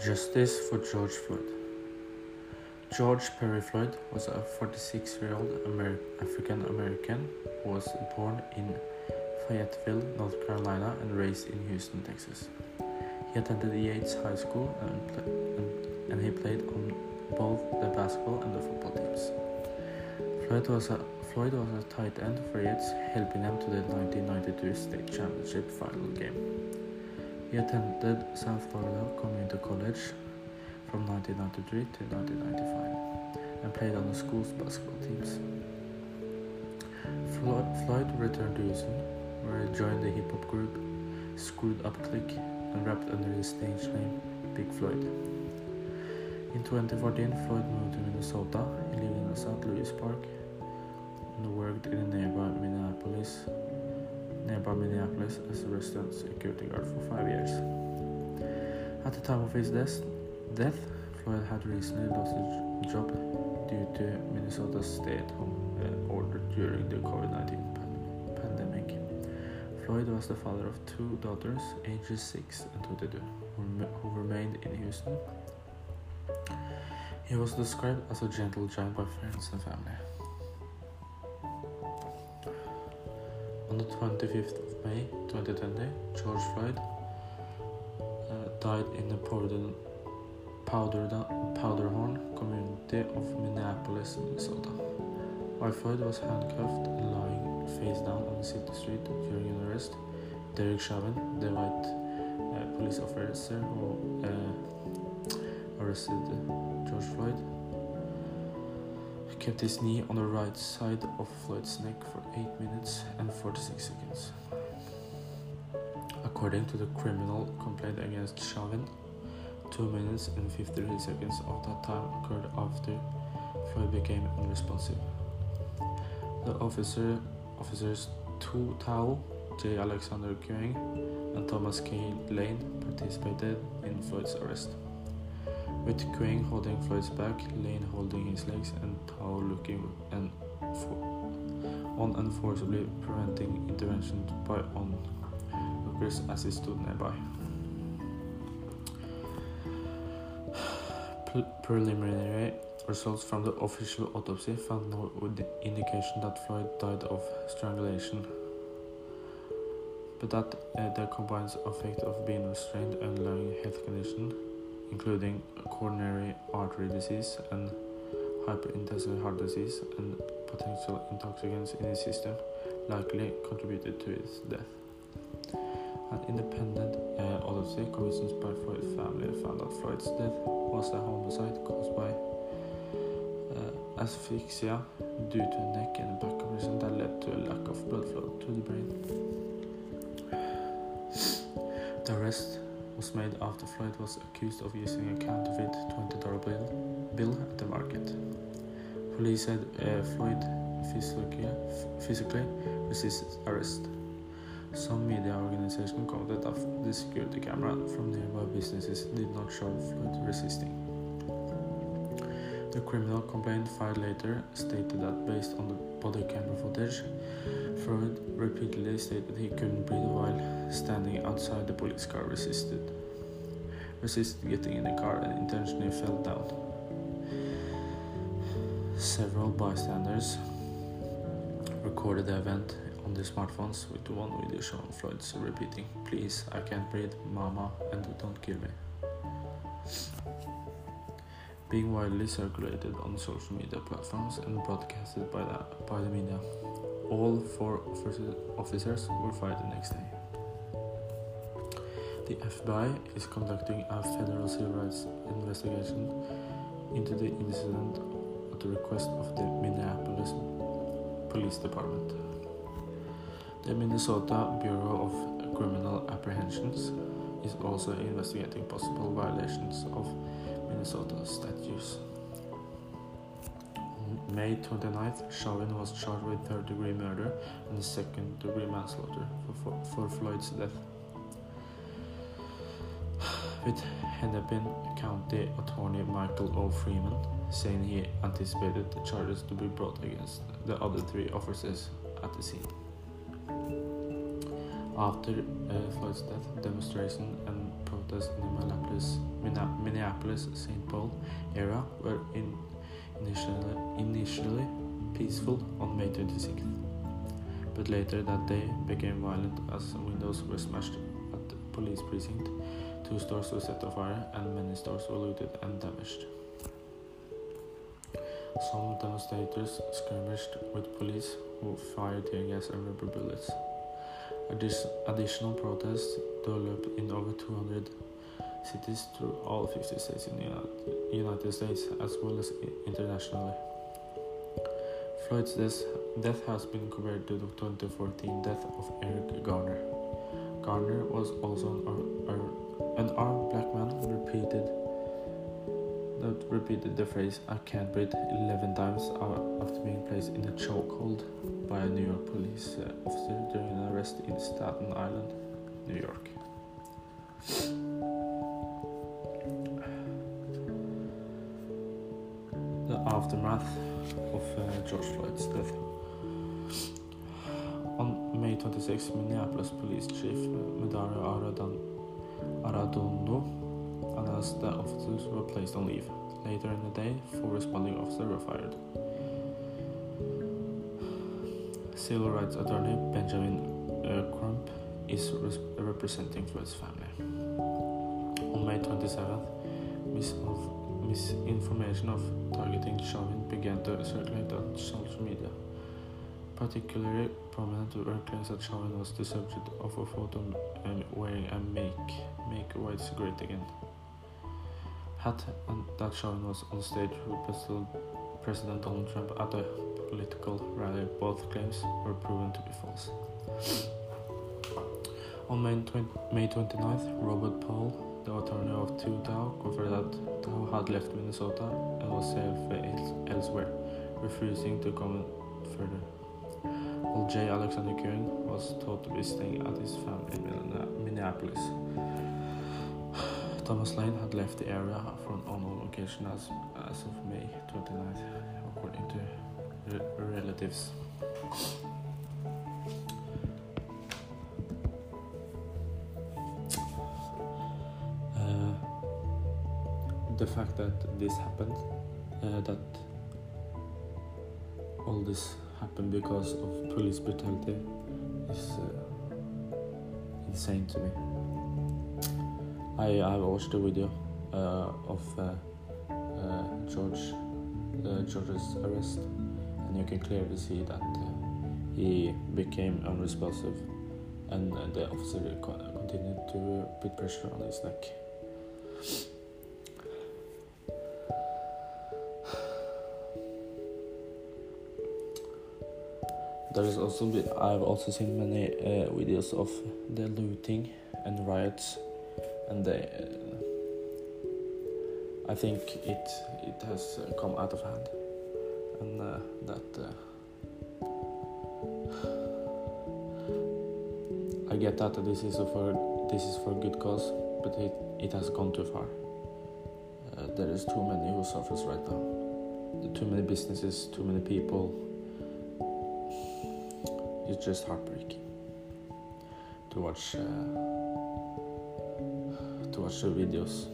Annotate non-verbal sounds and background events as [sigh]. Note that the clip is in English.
Justice for George Floyd. George Perry Floyd was a 46 year old Amer- African American who was born in Fayetteville, North Carolina, and raised in Houston, Texas. He attended Yates High School and, pla- and, and he played on both the basketball and the football teams. Floyd was a Floyd was a tight end for Yates, helping them to the 1992 state championship final game. He attended South Florida Community College from 1993 to 1995 and played on the school's basketball teams. Floyd, returned to Houston, where he joined the hip hop group Screwed Up Click and rapped under his stage name Big Floyd. In 2014, Floyd moved to Minnesota. He lived in the St. Louis Park and worked in the nearby Minneapolis, nearby Minneapolis as a restaurant security guard for five years. At the time of his death, death Floyd had recently lost his job due to Minnesota's stay-at-home order during the COVID-19 pan- pandemic. Floyd was the father of two daughters, ages 6 and 22, who, rem- who remained in Houston. He was described as a gentle giant by friends and family. On the 25th of May 2020, George Floyd uh, died in the Powder, Powder, Powderhorn community of Minneapolis, Minnesota. While Floyd was handcuffed and lying face down on the city street during an arrest, Derek Chauvin, the white uh, police officer who uh, arrested George Floyd, kept his knee on the right side of Floyd's neck for 8 minutes 46 seconds. According to the criminal complaint against Chauvin, 2 minutes and 53 seconds of that time occurred after Floyd became unresponsive. The officer, officers Tou Thao, J. Alexander Kueng, and Thomas K. Lane participated in Floyd's arrest. With Kueng holding Floyd's back, Lane holding his legs, and Tao looking and on preventing intervention by onlookers as he stood nearby. [sighs] Preliminary results from the official autopsy found no indication that Floyd died of strangulation, but that uh, the combined effect of being restrained and underlying health condition, including coronary artery disease and hyperintensive heart disease and potential intoxicants in his system, likely contributed to his death. An independent uh, autopsy commissioned by Freud's family found that Freud's death was a homicide caused by uh, asphyxia due to a neck and back compression that led to a lack of blood flow to the brain. The arrest was made after Floyd was accused of using a counterfeit $20 bill, bill at the market. Police said uh, Floyd physically, physically resisted arrest. Some media organizations commented that the security camera from nearby businesses did not show Floyd resisting. The criminal complaint filed later stated that based on the body camera footage, Floyd repeatedly stated he couldn't breathe while standing outside the police car resisted resisted getting in the car and intentionally fell down. Several bystanders recorded the event on their smartphones with one video showing Floyd's repeating, Please, I can't breathe, mama, and don't kill me. Being widely circulated on social media platforms and broadcasted by the, by the media. All four officers were fired the next day. The FBI is conducting a federal civil rights investigation into the incident the request of the Minneapolis Police Department. The Minnesota Bureau of Criminal Apprehensions is also investigating possible violations of Minnesota statutes. On May 29th, Chauvin was charged with third degree murder and second degree manslaughter for, for, for Floyd's death. With Hennepin County Attorney Michael O. Freeman saying he anticipated the charges to be brought against the other three officers at the scene. After uh, Floyd's death, demonstration and protests in the Minneapolis, Minneapolis St. Paul area were in initially, initially peaceful on May 26th, but later that day became violent as windows were smashed at the police precinct, two stores were set on fire, and many stores were looted and damaged. Some demonstrators skirmished with police who fired tear gas and rubber bullets. Additional protests developed in over 200 cities through all 50 states in the United States as well as internationally. Floyd's death has been compared to the 2014 death of Eric Garner. Garner was also an, an armed black man repeated that repeated the phrase I can't breathe 11 times after being placed in a chokehold by a New York police uh, officer during an arrest in Staten Island, New York. The aftermath of uh, George Floyd's death. On May 26, Minneapolis Police Chief Medaria Arradondo announced that officers were placed on leave. Later in the day, four responding officers were fired. Civil rights attorney Benjamin Crump is representing Floyd's family. On May 27th, mis- misinformation of targeting Chauvin began to circulate on social media. Particularly prominent claims that Chauvin was the subject of a photo wearing a Make, Make White Great Again hat and that Chauvin was on stage with President Donald Trump at a political rally. Both claims were proven to be false. On May, 20, May 29th, Robert Paul, the attorney of Tou Thao, confirmed that Thao had left Minnesota and was safe elsewhere, refusing to comment further. While J. Alexander Kueng was thought to be staying at his family in Minneapolis. [sighs] Thomas Lane had left the area for an unknown location as, as of May 29th, according to re- relatives. Uh, the fact that this happened, uh, that all this happened because of police brutality, is uh, insane to me. I, I watched a video uh, of uh, uh, George George's arrest, and you can clearly see that he became unresponsive, and the officer continued to put pressure on his neck. There is also I've also seen many uh, videos of the looting and riots and uh, I think it it has uh, come out of hand, and uh, that I get that this is for this is for good cause, but it it has gone too far. Uh, there is too many who suffers right now. Too many businesses, too many people. It's just heartbreaking to watch. Uh, to watch the videos